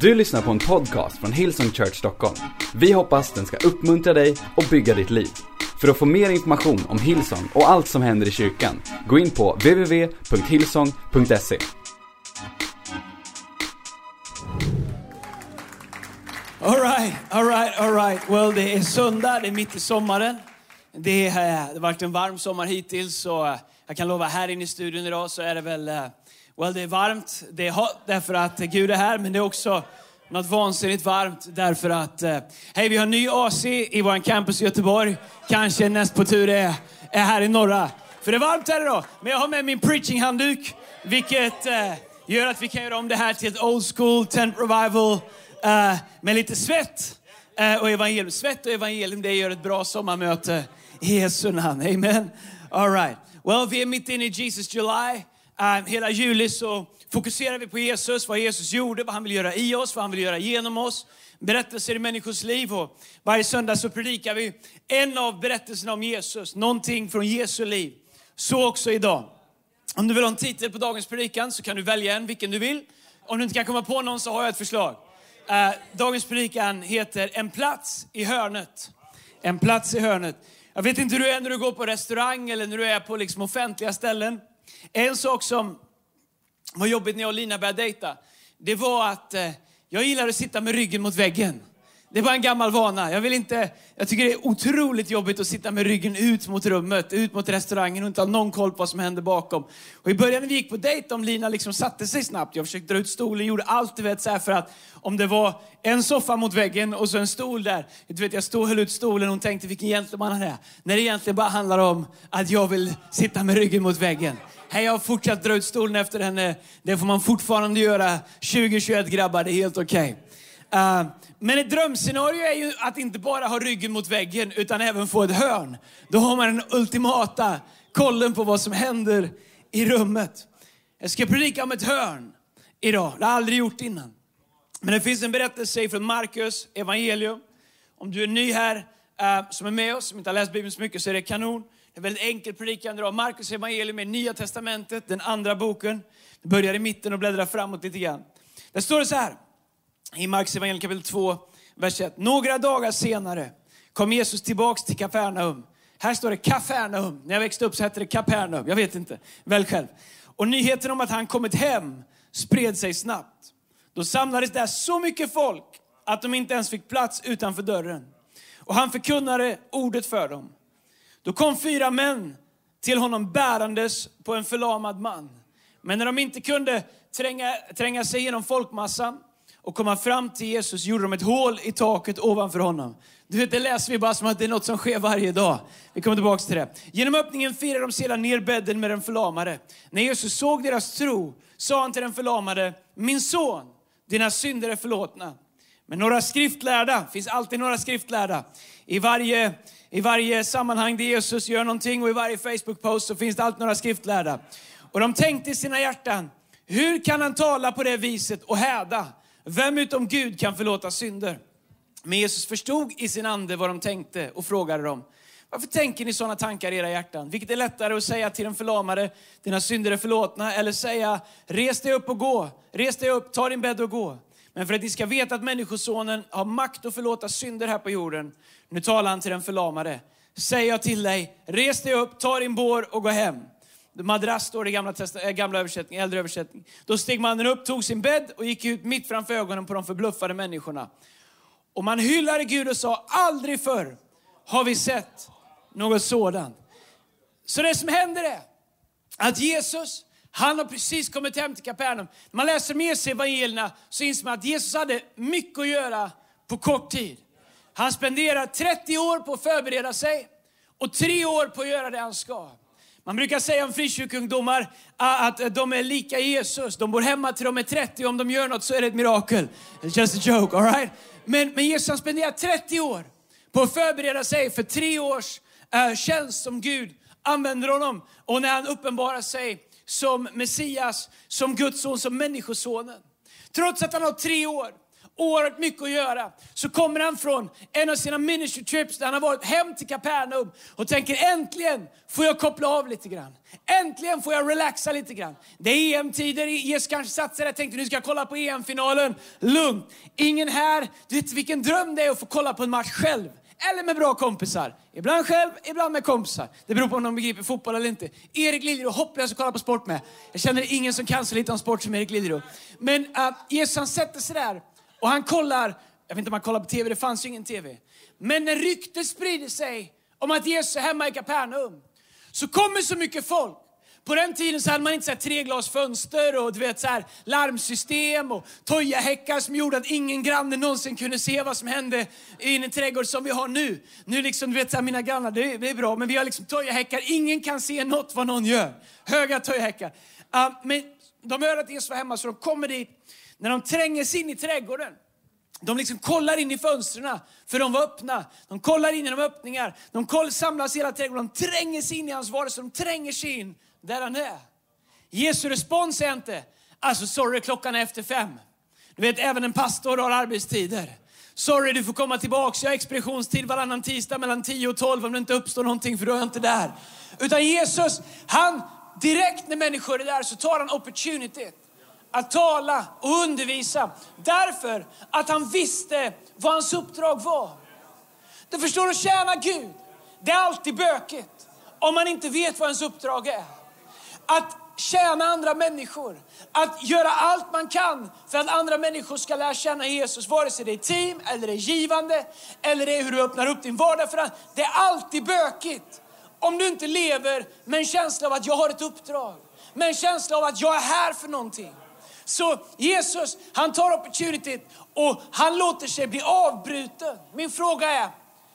Du lyssnar på en podcast från Hillsong Church Stockholm. Vi hoppas den ska uppmuntra dig och bygga ditt liv. För att få mer information om Hillsong och allt som händer i kyrkan, gå in på www.hillsong.se. All right, all right, all right. Well, det är söndag, det är mitt i sommaren. Det, är, eh, det har varit en varm sommar hittills, så eh, jag kan lova här inne i studion idag så är det väl, eh, well, det är varmt, det är hot därför att Gud är här, men det är också något vansinnigt varmt därför att, eh, hej, vi har ny AC i vår campus i Göteborg. Kanske näst på tur är, är här i norra. För det är varmt här idag, men jag har med min preaching-handduk, vilket eh, gör att vi kan göra om det här till ett old school tent revival eh, med lite svett eh, och evangelium. Svett och evangelium, det gör ett bra sommarmöte i Jesu namn. Amen. All right. Well, vi är mitt inne i Jesus July. Eh, hela juli så fokuserar vi på Jesus, vad Jesus gjorde, vad han vill göra i oss, vad han vill göra genom oss. Berättelser i människors liv. Och varje söndag så predikar vi en av berättelserna om Jesus, någonting från Jesu liv. Så också idag. Om du vill ha en titel på dagens predikan så kan du välja en, vilken du vill. Om du inte kan komma på någon så har jag ett förslag. Eh, dagens predikan heter En plats i hörnet. En plats i hörnet. Jag vet inte hur du är när du går på restaurang eller när du är på liksom offentliga ställen. En sak som var jobbigt när jag och Lina började dejta, det var att eh, jag gillar att sitta med ryggen mot väggen. Det är bara en gammal vana. Jag, vill inte, jag tycker det är otroligt jobbigt att sitta med ryggen ut mot rummet, ut mot restaurangen och inte ha någon koll på vad som händer bakom. Och I början när vi gick på dejt, om Lina liksom satte sig snabbt, jag försökte dra ut stolen, gjorde allt du vet så för att om det var en soffa mot väggen och så en stol där. Du vet, jag stod och höll ut stolen och hon tänkte vilken gentleman han är. När det egentligen bara handlar om att jag vill sitta med ryggen mot väggen. Hej, jag har fortsatt dra ut stolen efter henne. Det får man fortfarande göra. 2021 grabbar, det är helt okej. Okay. Uh, men ett drömscenario är ju att inte bara ha ryggen mot väggen utan även få ett hörn. Då har man den ultimata kollen på vad som händer i rummet. Jag ska predika om ett hörn idag. Det har jag aldrig gjort innan. Men det finns en berättelse från Markus evangelium. Om du är ny här, uh, som är med oss, som inte har läst Bibeln så mycket, så är det kanon. Det är en väldigt enkel predikan idag. Markus evangelium är Nya Testamentet, den andra boken. Vi börjar i mitten och bläddrar framåt lite grann. Där står det så här i Marks evangelium kapitel 2, vers 1. Några dagar senare kom Jesus tillbaks till Kapernaum. Här står det Kapernaum. När jag växte upp så hette det Kapernaum. Jag vet inte. Välj själv. Och nyheten om att han kommit hem spred sig snabbt. Då samlades där så mycket folk att de inte ens fick plats utanför dörren. Och han förkunnade ordet för dem. Då kom fyra män till honom bärandes på en förlamad man. Men när de inte kunde tränga, tränga sig genom folkmassan och komma fram till Jesus gjorde de ett hål i taket ovanför honom. Du vet, det läser vi bara som att det är något som sker varje dag. Vi kommer tillbaka till det. Genom öppningen firade de sedan ner bädden med den förlamade. När Jesus såg deras tro sa han till den förlamade, min son, dina synder är förlåtna. Men några skriftlärda, finns alltid några skriftlärda. I varje, I varje sammanhang där Jesus gör någonting och i varje Facebook-post så finns det alltid några skriftlärda. Och de tänkte i sina hjärtan, hur kan han tala på det viset och häda? Vem utom Gud kan förlåta synder? Men Jesus förstod i sin ande vad de tänkte och frågade dem. Varför tänker ni sådana tankar i era hjärtan? Vilket är lättare att säga till den förlamade, dina synder är förlåtna, eller säga, res dig upp och gå, res dig upp, ta din bädd och gå. Men för att ni ska veta att Människosonen har makt att förlåta synder här på jorden, nu talar han till den förlamade, säger jag till dig, res dig upp, ta din bår och gå hem. Madrass står det i gamla, eh, gamla översättning, äldre översättning. Då steg mannen upp, tog sin bädd och gick ut mitt framför ögonen på de förbluffade människorna. Och man hyllade Gud och sa, aldrig förr har vi sett något sådant. Så det som händer är att Jesus, han har precis kommit hem till Kapernaum. När man läser med sig evangelierna så inser man att Jesus hade mycket att göra på kort tid. Han spenderar 30 år på att förbereda sig och tre år på att göra det han ska. Man brukar säga om frikyrkoungdomar ah, att eh, de är lika Jesus. De bor hemma till de är 30 om de gör något så är det ett mirakel. It's just a joke, all right? Men, men Jesus har spenderat 30 år på att förbereda sig för tre års uh, tjänst som Gud använder honom. Och när han uppenbarar sig som Messias, som Guds son, som Människosonen. Trots att han har tre år oerhört mycket att göra. Så kommer han från en av sina ministry trips där han har varit hem till Kapernaum och tänker äntligen får jag koppla av lite grann. Äntligen får jag relaxa lite grann. Det är EM-tider, Jesus kanske satt där och tänkte nu ska jag kolla på EM-finalen. Lugnt, ingen här. Du vet vilken dröm det är att få kolla på en match själv. Eller med bra kompisar. Ibland själv, ibland med kompisar. Det beror på om de begriper fotboll eller inte. Erik Liljeroth, hopplös att kolla på sport med. Jag känner ingen som kan så lite om sport som Erik Liljeroth. Men uh, Jesus han sätter sig där och han kollar, jag vet inte om han kollar på TV, det fanns ju ingen TV. Men när ryktet sprider sig om att Jesus är hemma i Kapernaum, så kommer så mycket folk. På den tiden så hade man inte så här treglasfönster och du vet, så här larmsystem och tojahäckar som gjorde att ingen granne någonsin kunde se vad som hände i en trädgård som vi har nu. Nu liksom, du vet, så här, mina grannar, det är, det är bra, men vi har liksom tojahäckar. Ingen kan se något vad någon gör. Höga tojahäckar. Uh, men de hör att Jesus var hemma så de kommer dit. När de tränger sig in i trädgården de liksom kollar in i fönstren, för de var öppna. De kollar in genom öppningar. De koll, samlas i hela trädgården. De tränger sig in i hans varelse. De tränger sig in där han är. Jesu respons är inte, alltså sorry, klockan är efter fem. Du vet, även en pastor har arbetstider. Sorry, du får komma tillbaka. Jag har expeditionstid varannan tisdag mellan 10 och 12 om det inte uppstår någonting, för då är jag inte där. Utan Jesus, han direkt när människor är där så tar han opportunityt att tala och undervisa. Därför att han visste vad hans uppdrag var. Du förstår, att tjäna Gud, det är alltid bökigt om man inte vet vad ens uppdrag är. Att tjäna andra människor, att göra allt man kan för att andra människor ska lära känna Jesus, vare sig det är team, eller det är givande, eller det är hur du öppnar upp din vardag för att Det är alltid bökigt om du inte lever med en känsla av att jag har ett uppdrag, med en känsla av att jag är här för någonting. Så Jesus, han tar opportunity och han låter sig bli avbruten. Min fråga är,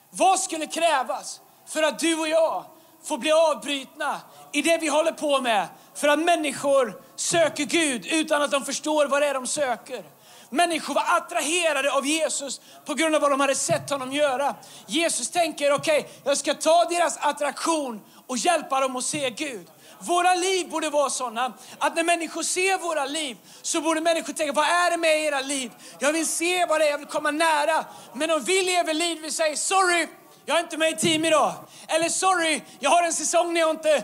vad skulle krävas för att du och jag får bli avbrutna i det vi håller på med? För att människor söker Gud utan att de förstår vad det är de söker. Människor var attraherade av Jesus på grund av vad de hade sett honom göra. Jesus tänker, okej, okay, jag ska ta deras attraktion och hjälpa dem att se Gud. Våra liv borde vara sådana att när människor ser våra liv så borde människor tänka, vad är det med era liv? Jag vill se vad det är, jag vill komma nära. Men om vi lever liv, vi säger sorry, jag är inte med i team idag. Eller sorry, jag har en säsong när jag inte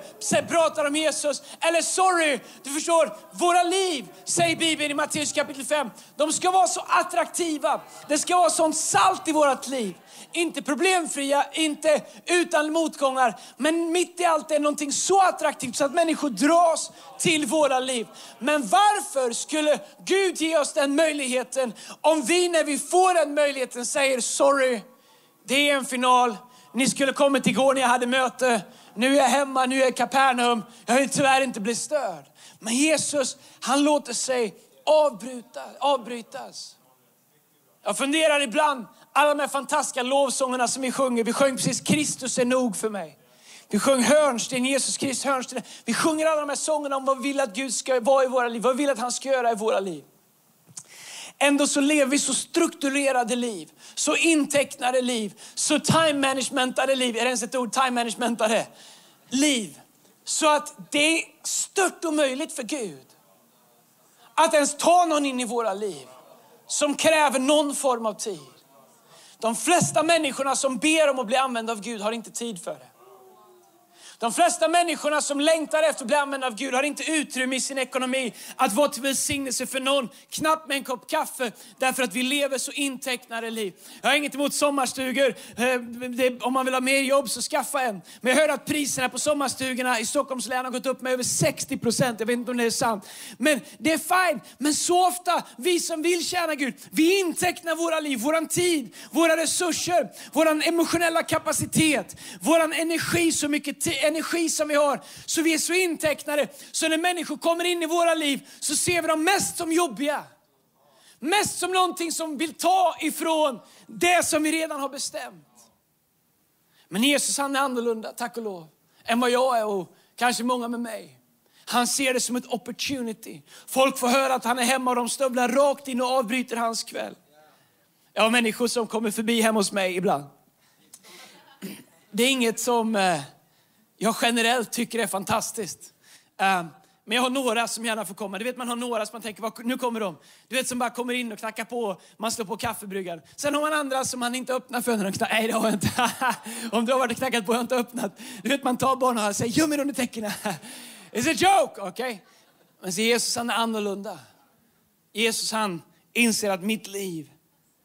pratar om Jesus. Eller sorry, du förstår, våra liv, säger Bibeln i Matteus kapitel 5, de ska vara så attraktiva. Det ska vara sånt salt i vårt liv inte problemfria, inte utan motgångar. Men mitt i allt är någonting så attraktivt så att människor dras till våra liv. Men varför skulle Gud ge oss den möjligheten om vi när vi får den möjligheten säger sorry, det är en final. Ni skulle kommit igår när jag hade möte. Nu är jag hemma, nu är jag i Kapernaum. Jag vill tyvärr inte bli störd. Men Jesus, han låter sig avbryta, avbrytas. Jag funderar ibland, alla de här fantastiska lovsångerna som vi sjunger. Vi sjöng precis Kristus är nog för mig. Vi sjöng hörnsten, Jesus Kristus hörnsten. Vi sjunger alla de här sångerna om vad vi vill att Gud ska vara i våra liv, vad vi vill att han ska göra i våra liv. Ändå så lever vi så strukturerade liv, så intecknade liv, så time managementade liv. Är det ens ett ord? Time managementade liv. Så att det är stört omöjligt för Gud att ens ta någon in i våra liv som kräver någon form av tid. De flesta människorna som ber om att bli använda av Gud har inte tid för det. De flesta människorna som längtar efter att bli använda av Gud har inte utrymme i sin ekonomi att vara till välsignelse för någon, knappt med en kopp kaffe, därför att vi lever så intecknade liv. Jag har inget emot sommarstugor. Eh, om man vill ha mer jobb så skaffa en. Men jag hör att priserna på sommarstugorna i Stockholms län har gått upp med över 60 procent. Jag vet inte om det är sant. Men det är fine. Men så ofta, vi som vill tjäna Gud, vi intecknar våra liv, våran tid, våra resurser, våran emotionella kapacitet, våran energi, så mycket tid energi som vi har. Så vi är så intecknade, så när människor kommer in i våra liv så ser vi dem mest som jobbiga. Mest som någonting som vill ta ifrån det som vi redan har bestämt. Men Jesus han är annorlunda, tack och lov, än vad jag är och kanske många med mig. Han ser det som ett opportunity. Folk får höra att han är hemma och de stövlar rakt in och avbryter hans kväll. Jag har människor som kommer förbi hemma hos mig ibland. Det är inget som eh, jag generellt tycker är fantastiskt. Ehm, men jag har några som gärna får komma. Du vet man har några som man tänker, nu kommer de. Du vet som bara kommer in och knackar på, man slår på kaffebryggan. Sen har man andra som man inte öppnar för när de knackar. Nej det har jag inte. Om du har varit och knackat på, jag har inte öppnat. Du vet man tar barnen och säger, göm er under täckena. It's a joke, okej? Okay? Men så Jesus han är annorlunda. Jesus han inser att mitt liv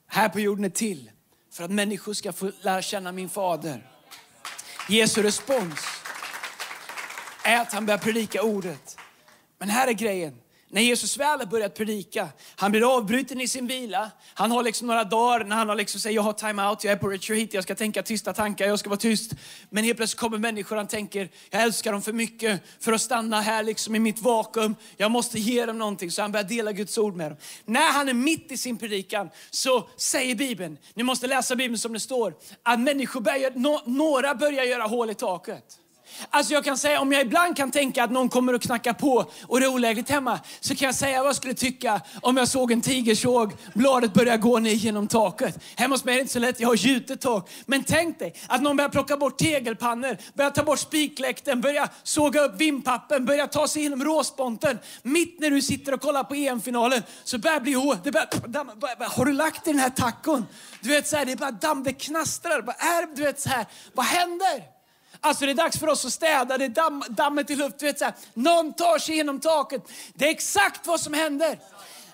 här på jorden är till för att människor ska få lära känna min fader. Jesu respons är att han börjar predika ordet. Men här är grejen. När Jesus väl har börjat predika, han blir avbruten i sin vila. Han har liksom några dagar när han har liksom säger jag har time out, jag är på retreat, jag ska tänka tysta tankar, jag ska vara tyst. Men helt plötsligt kommer människor, han tänker jag älskar dem för mycket för att stanna här liksom i mitt vakuum. Jag måste ge dem någonting. Så han börjar dela Guds ord med dem. När han är mitt i sin predikan så säger Bibeln, ni måste läsa Bibeln som det står, att människor börjar, några börjar göra hål i taket. Alltså jag kan säga, om jag ibland kan tänka att någon kommer och knackar på och det är olägligt hemma, så kan jag säga vad jag skulle tycka om jag såg en tigersåg, bladet börja gå ner genom taket. Hemma hos mig är det inte så lätt, jag har gjutet tak. Men tänk dig att någon börjar plocka bort tegelpannor, börjar ta bort spikläkten, börjar såga upp vimpappen, börjar ta sig igenom råsponten. Mitt när du sitter och kollar på EM-finalen så börjar det bli hår. Det börjar, har du lagt i den här tacon? Du vet så här, det är bara damm, det knastrar. Är, du vet så här, vad händer? Alltså det är dags för oss att städa, det är damm, dammet i luft. Du vet, så här, någon tar sig genom taket. Det är exakt vad som händer.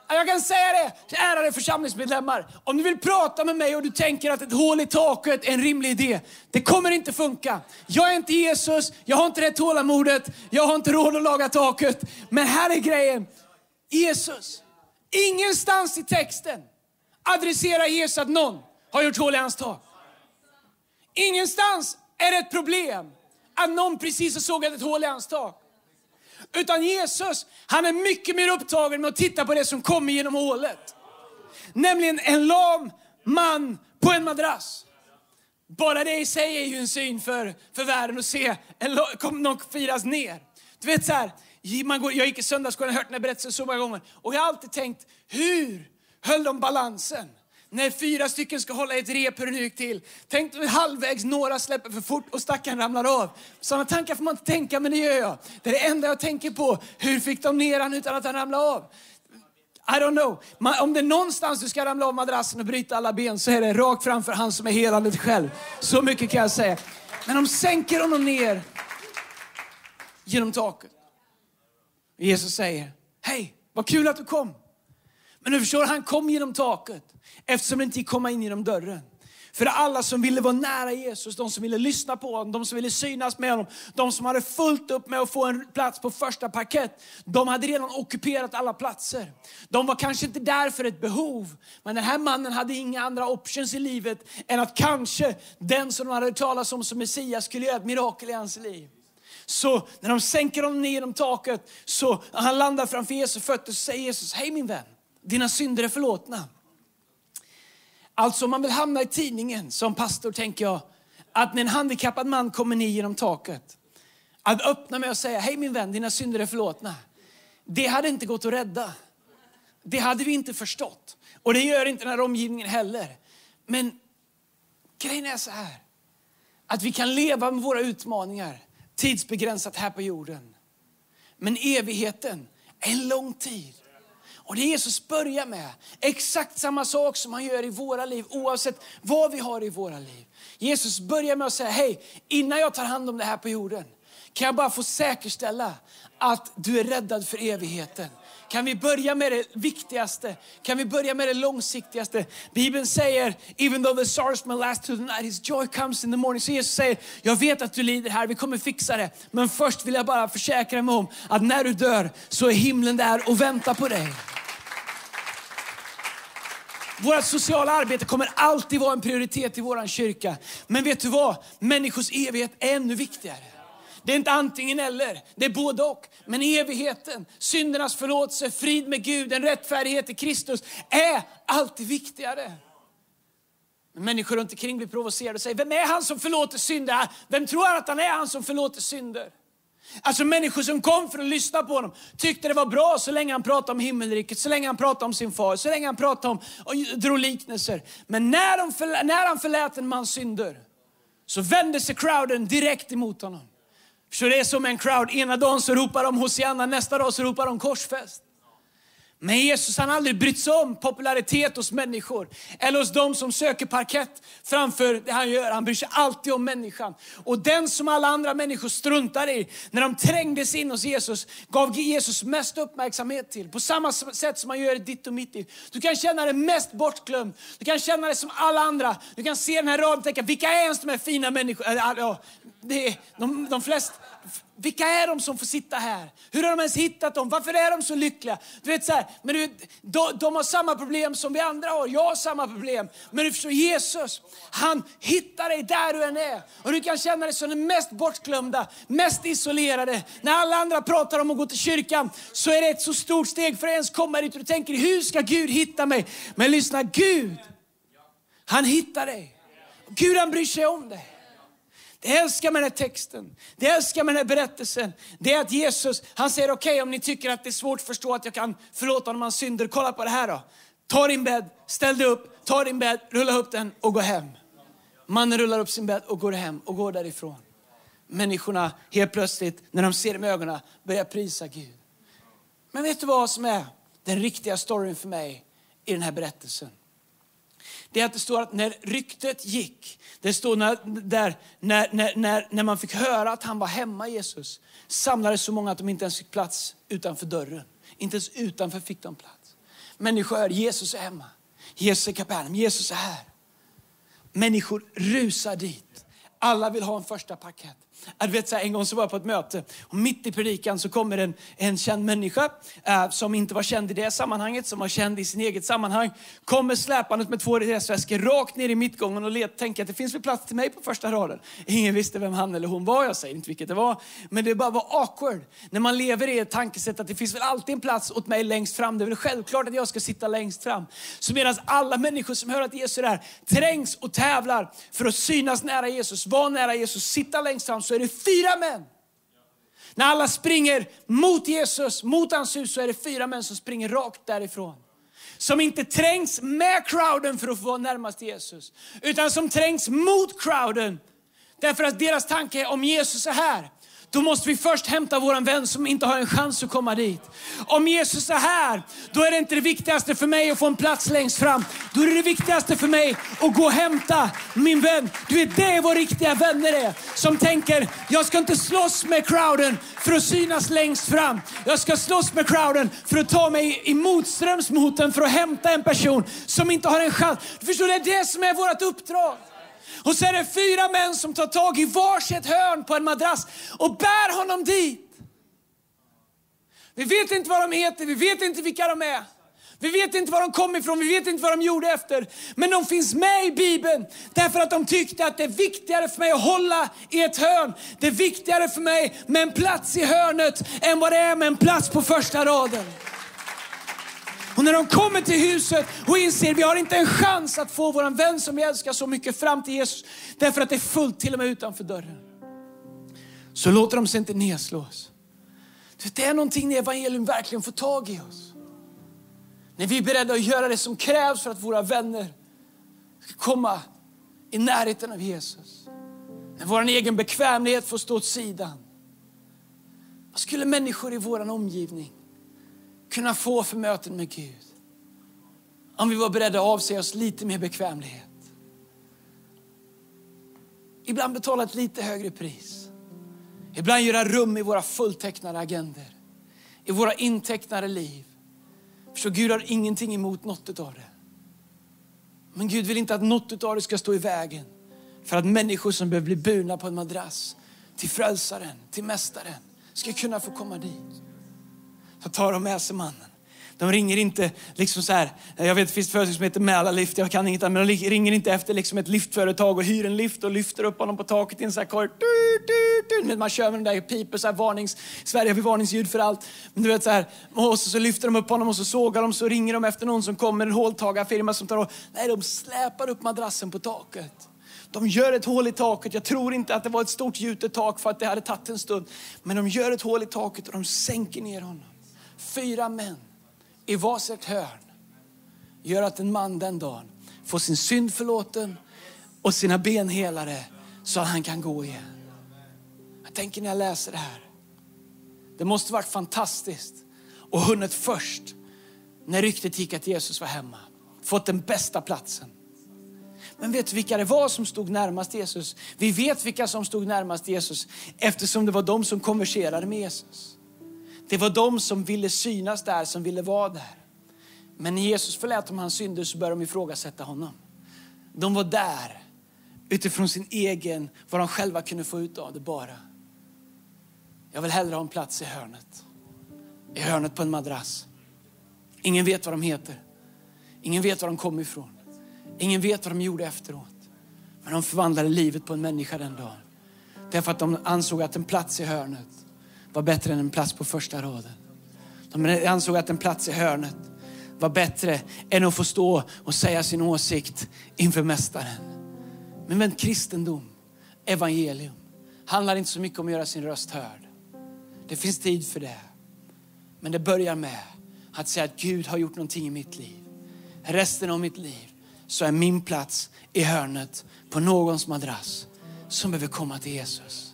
Jag kan säga det, ärade församlingsmedlemmar. Om du vill prata med mig och du tänker att ett hål i taket är en rimlig idé. Det kommer inte funka. Jag är inte Jesus, jag har inte det tålamodet, jag har inte råd att laga taket. Men här är grejen. Jesus, ingenstans i texten adresserar Jesus att någon har gjort hål i hans tak. Ingenstans är det ett problem att någon precis har sågat ett hål i hans tak. Utan Jesus, han är mycket mer upptagen med att titta på det som kommer genom hålet. Nämligen en lam man på en madrass. Bara det i sig är ju en syn för, för världen att se en, någon firas ner. Du vet så här, man går, jag gick i söndagsskolan och hört den här berättelsen så många gånger. Och jag har alltid tänkt, hur höll de balansen? När fyra stycken ska hålla ett rep, hur den gick till. Tänk dig halvvägs, några släpper för fort och stackaren ramlar av. Sådana tankar får man inte tänka, men det gör jag. Det är det enda jag tänker på. Hur fick de ner han utan att han ramlade av? I don't know. Om det är någonstans du ska ramla av madrassen och bryta alla ben så är det rakt framför han som är helandet själv. Så mycket kan jag säga. Men de sänker honom ner genom taket. Jesus säger, hej, vad kul att du kom. Men du förstår, han kom genom taket eftersom det inte gick komma in genom dörren. För alla som ville vara nära Jesus, de som ville lyssna på honom, de som ville synas med honom, de som hade fullt upp med att få en plats på första parkett, de hade redan ockuperat alla platser. De var kanske inte där för ett behov, men den här mannen hade inga andra options i livet än att kanske den som de hade talat om som Messias skulle göra ett mirakel i hans liv. Så när de sänker honom ner genom taket, så han landar framför Jesus fötter, så säger Jesus, hej min vän, dina synder är förlåtna. Alltså om man vill hamna i tidningen som pastor tänker jag att när en handikappad man kommer ner genom taket, att öppna med och säga, hej min vän, dina synder är förlåtna. Det hade inte gått att rädda. Det hade vi inte förstått. Och det gör inte den här omgivningen heller. Men grejen är så här, att vi kan leva med våra utmaningar tidsbegränsat här på jorden. Men evigheten är en lång tid. Och det Jesus börjar med, exakt samma sak som han gör i våra liv, oavsett vad vi har i våra liv. Jesus börjar med att säga, hej, innan jag tar hand om det här på jorden, kan jag bara få säkerställa att du är räddad för evigheten. Kan vi börja med det viktigaste? Kan vi börja med det långsiktigaste? Bibeln säger, even though the sorrows may last to the night, his joy comes in the morning. Så Jesus säger, jag vet att du lider här, vi kommer fixa det. Men först vill jag bara försäkra mig om att när du dör så är himlen där och väntar på dig. Vårt sociala arbete kommer alltid vara en prioritet i vår kyrka. Men vet du vad? Människors evighet är ännu viktigare. Det är inte antingen eller, det är både och. Men evigheten, syndernas förlåtelse, frid med Gud, en rättfärdighet i Kristus är alltid viktigare. Men människor runt omkring blir provocerade och säger, vem är han som förlåter synder? Vem tror att han är han som förlåter synder? Alltså människor som kom för att lyssna på honom tyckte det var bra så länge han pratade om himmelriket, så länge han pratade om sin far, så länge han pratade om och drog liknelser. Men när, de förlät, när han förlät en mans synder så vände sig crowden direkt emot honom. Så det är som en crowd. Ena dagen så ropar de Hosianna, nästa dag så ropar de korsfäst. Men Jesus han har aldrig brytt sig om popularitet hos människor. Eller hos de som söker parkett framför det han gör. Han bryr sig alltid om människan. Och den som alla andra människor struntar i, när de trängdes in hos Jesus, gav Jesus mest uppmärksamhet till. På samma sätt som man gör i ditt och mitt liv. Du kan känna dig mest bortglömd. Du kan känna dig som alla andra. Du kan se den här raden och tänka, vilka är ens de här fina människorna? Det är, de, de flest, vilka är de som får sitta här? Hur har de ens hittat dem? Varför är de så lyckliga? Du vet så här, men du, de, de har samma problem som vi andra har. Jag har samma problem. Men du förstår, Jesus, han hittar dig där du än är. Och du kan känna dig som den mest bortglömda, mest isolerade. När alla andra pratar om att gå till kyrkan så är det ett så stort steg för att ens komma dit. Och du tänker, hur ska Gud hitta mig? Men lyssna, Gud, han hittar dig. Gud han bryr sig om dig. Det jag älskar med den här texten, det jag älskar med den här berättelsen, det är att Jesus, han säger okej okay, om ni tycker att det är svårt att förstå att jag kan förlåta honom hans synder, kolla på det här då. Ta din bädd, ställ dig upp, ta din bädd, rulla upp den och gå hem. Mannen rullar upp sin bädd och går hem och går därifrån. Människorna helt plötsligt, när de ser det med ögonen, börjar prisa Gud. Men vet du vad som är den riktiga storyn för mig i den här berättelsen? Det är att det står att när ryktet gick, det står när, där, när, när, när, när man fick höra att han var hemma, Jesus, samlades så många att de inte ens fick plats utanför dörren. Inte ens utanför fick de plats. Människor hör, Jesus är hemma. Jesus är Kapernaum, Jesus är här. Människor rusar dit. Alla vill ha en första parkett. Äh, att vet, så här, en gång så var jag på ett möte och mitt i predikan så kommer en, en känd människa eh, som inte var känd i det sammanhanget, som var känd i sin eget sammanhang. Kommer släpandet med två resväskor rakt ner i mittgången och let, tänker att det finns väl plats till mig på första raden. Ingen visste vem han eller hon var, jag säger inte vilket det var. Men det bara var awkward när man lever i ett tankesätt att det finns väl alltid en plats åt mig längst fram. Det är väl självklart att jag ska sitta längst fram. Så medan alla människor som hör att Jesus är där trängs och tävlar för att synas nära Jesus, vara nära Jesus, sitta längst fram så är det fyra män. När alla springer mot Jesus, mot hans hus, så är det fyra män som springer rakt därifrån. Som inte trängs med crowden för att få vara närmast Jesus, utan som trängs mot crowden. Därför att deras tanke är om Jesus är här, då måste vi först hämta våran vän som inte har en chans att komma dit. Om Jesus är här, då är det inte det viktigaste för mig att få en plats längst fram. Då är det det viktigaste för mig att gå och hämta min vän. Du vet, det är vad riktiga vänner är. Som tänker, jag ska inte slåss med crowden för att synas längst fram. Jag ska slåss med crowden för att ta mig i motströms mot den för att hämta en person som inte har en chans. Du förstår, det är det som är vårt uppdrag. Och så är det fyra män som tar tag i varsitt hörn på en madrass och bär honom dit. Vi vet inte vad de heter, vi vet inte vilka de är. Vi vet inte var de kom ifrån, vi vet inte vad de gjorde efter. Men de finns med i Bibeln därför att de tyckte att det är viktigare för mig att hålla i ett hörn. Det är viktigare för mig med en plats i hörnet än vad det är med en plats på första raden. Och när de kommer till huset och inser att vi har inte en chans att få vår vän som vi älskar så mycket fram till Jesus, därför att det är fullt till och med utanför dörren. Så låter de sig inte nedslås. Det är någonting när evangelium verkligen får tag i oss. När vi är beredda att göra det som krävs för att våra vänner ska komma i närheten av Jesus. När vår egen bekvämlighet får stå åt sidan. Vad skulle människor i vår omgivning kunna få för möten med Gud. Om vi var beredda att avse oss lite mer bekvämlighet. Ibland betala ett lite högre pris. Ibland göra rum i våra fulltecknade agender. I våra intecknade liv. För Gud har ingenting emot något av det. Men Gud vill inte att något av det ska stå i vägen för att människor som behöver bli burna på en madrass till frälsaren, till mästaren, ska kunna få komma dit. Så tar de med sig mannen. De ringer inte liksom så här, jag vet det finns ett företag som heter Mälarlift, jag kan inget annat, men de ringer inte efter liksom ett liftföretag och hyr en lift och lyfter upp honom på taket i en sån här korg. Man kör med den där piper, så här varnings, i Sverige har vi varningsljud för allt. Men du vet så här, och så, så lyfter de upp honom och så sågar de, så ringer de efter någon som kommer, en håltagarfirma som tar och, nej de släpar upp madrassen på taket. De gör ett hål i taket. Jag tror inte att det var ett stort gjutet tak för att det hade tagit en stund. Men de gör ett hål i taket och de sänker ner honom fyra män i varsitt hörn gör att en man den dagen får sin synd förlåten och sina ben helade så att han kan gå igen. Jag tänker när jag läser det här. Det måste varit fantastiskt och hunnit först när ryktet gick att Jesus var hemma. Fått den bästa platsen. Men vet du vilka det var som stod närmast Jesus? Vi vet vilka som stod närmast Jesus eftersom det var de som konverserade med Jesus. Det var de som ville synas där, som ville vara där. Men när Jesus förlät dem hans synder så började de ifrågasätta honom. De var där utifrån sin egen, vad de själva kunde få ut av det bara. Jag vill hellre ha en plats i hörnet. I hörnet på en madrass. Ingen vet vad de heter. Ingen vet var de kom ifrån. Ingen vet vad de gjorde efteråt. Men de förvandlade livet på en människa den dagen. Därför att de ansåg att en plats i hörnet var bättre än en plats på första raden. De ansåg att en plats i hörnet var bättre än att få stå och säga sin åsikt inför mästaren. Men vänt kristendom, evangelium, handlar inte så mycket om att göra sin röst hörd. Det finns tid för det. Men det börjar med att säga att Gud har gjort någonting i mitt liv. Resten av mitt liv så är min plats i hörnet på någons madrass som behöver komma till Jesus.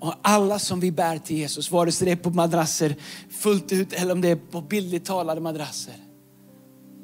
Och alla som vi bär till Jesus, vare sig det är på madrasser fullt ut eller om det är på bildligt talade madrasser.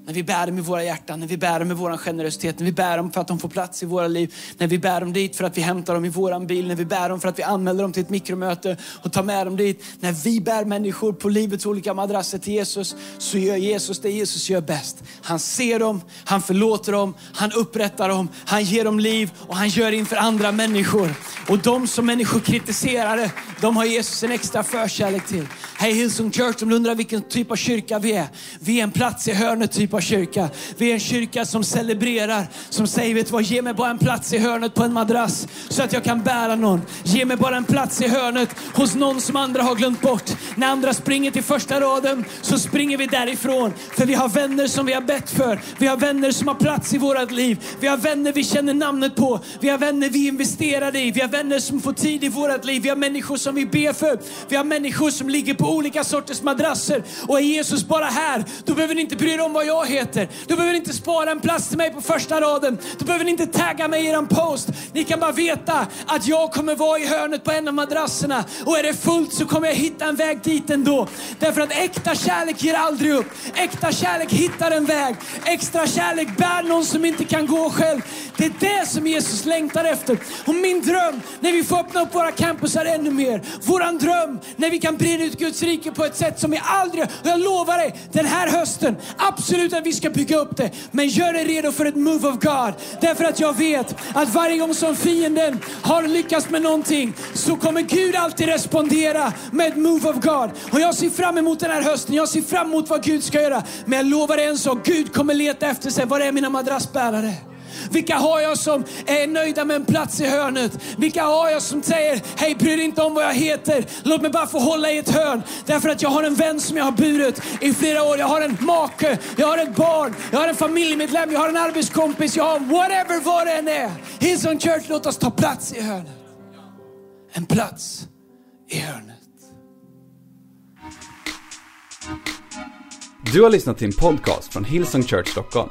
När vi bär dem i våra hjärtan, när vi bär dem med vår generositet, när vi bär dem för att de får plats i våra liv, när vi bär dem dit för att vi hämtar dem i våran bil, när vi bär dem för att vi anmäler dem till ett mikromöte och tar med dem dit. När vi bär människor på livets olika madrasser till Jesus så gör Jesus det Jesus gör bäst. Han ser dem, han förlåter dem, han upprättar dem, han ger dem liv och han gör inför andra människor. Och de som människor kritiserade, de har Jesus en extra förkärlek till. Hej Hillsong Church, om du undrar vilken typ av kyrka vi är. Vi är en plats i hörnet typ av kyrka. Vi är en kyrka som celebrerar, som säger, vet vad, ge mig bara en plats i hörnet på en madrass så att jag kan bära någon. Ge mig bara en plats i hörnet hos någon som andra har glömt bort. När andra springer till första raden så springer vi därifrån. För vi har vänner som vi har bett för. Vi har vänner som har plats i vårt liv. Vi har vänner vi känner namnet på. Vi har vänner vi investerar i. Vi har vänner som får tid i vårt liv. Vi har människor som vi ber för. Vi har människor som ligger på på olika sorters madrasser. Och är Jesus bara här, då behöver ni inte bry er om vad jag heter. Då behöver ni inte spara en plats till mig på första raden. Då behöver ni inte tagga mig i er post. Ni kan bara veta att jag kommer vara i hörnet på en av madrasserna. Och är det fullt så kommer jag hitta en väg dit ändå. Därför att äkta kärlek ger aldrig upp. Äkta kärlek hittar en väg. Extra kärlek bär någon som inte kan gå själv. Det är det som Jesus längtar efter. Och min dröm när vi får öppna upp våra campusar ännu mer. Våran dröm när vi kan breda ut Guds rike på ett sätt som vi aldrig, och jag lovar dig, den här hösten, absolut att vi ska bygga upp det. Men gör dig redo för ett move of God. Därför att jag vet att varje gång som fienden har lyckats med någonting så kommer Gud alltid respondera med ett move of God. Och jag ser fram emot den här hösten, jag ser fram emot vad Gud ska göra. Men jag lovar dig en sak, Gud kommer leta efter sig, var är mina madrassbärare? Vilka har jag som är nöjda med en plats i hörnet? Vilka har jag som säger, hej bry dig inte om vad jag heter, låt mig bara få hålla i ett hörn. Därför att jag har en vän som jag har burit i flera år. Jag har en make, jag har ett barn, jag har en familjemedlem, jag har en arbetskompis, jag har whatever vad det än är. Hillsong Church, låt oss ta plats i hörnet. En plats i hörnet. Du har lyssnat till en podcast från Hillsong Church Stockholm.